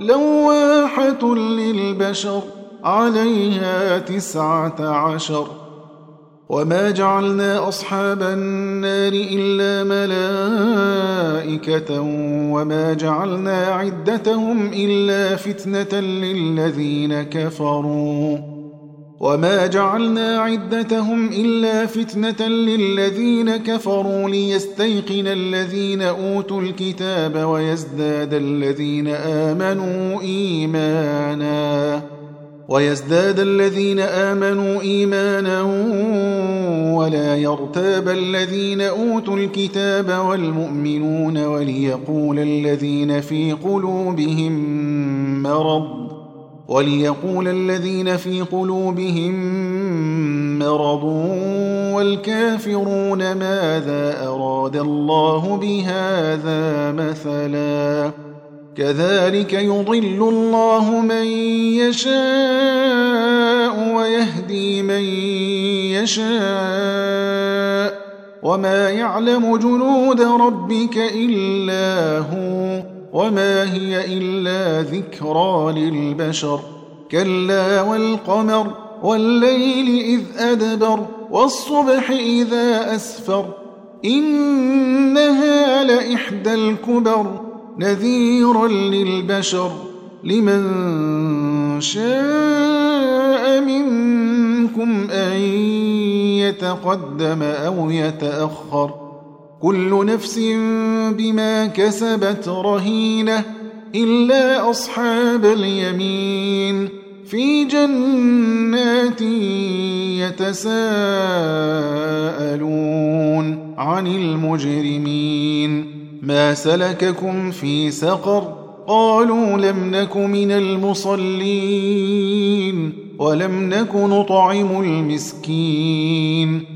لواحة للبشر عليها تسعة عشر. وما جعلنا أصحاب النار إلا ملائكة وما جعلنا عدتهم إلا فتنة للذين كفروا. وما جعلنا عدتهم إلا فتنة للذين كفروا ليستيقن الذين أوتوا الكتاب ويزداد الذين آمنوا إيماناً ويزداد الذين آمنوا إيمانا ولا يرتاب الذين أوتوا الكتاب والمؤمنون وليقول الذين في قلوبهم مرض وليقول الذين في قلوبهم مرض والكافرون ماذا أراد الله بهذا مثلاً كذلك يضل الله من يشاء ويهدي من يشاء وما يعلم جنود ربك إلا هو وما هي إلا ذكرى للبشر كلا والقمر والليل إذ أدبر والصبح إذا أسفر إنها لإحدى الكبر نذيرا للبشر لمن شاء منكم أن يتقدم أو يتأخر كل نفس بما كسبت رهينة إلا أصحاب اليمين في جنات يتساءلون عن المجرمين ما سلككم في سقر قالوا لم نك من المصلين ولم نك نطعم المسكين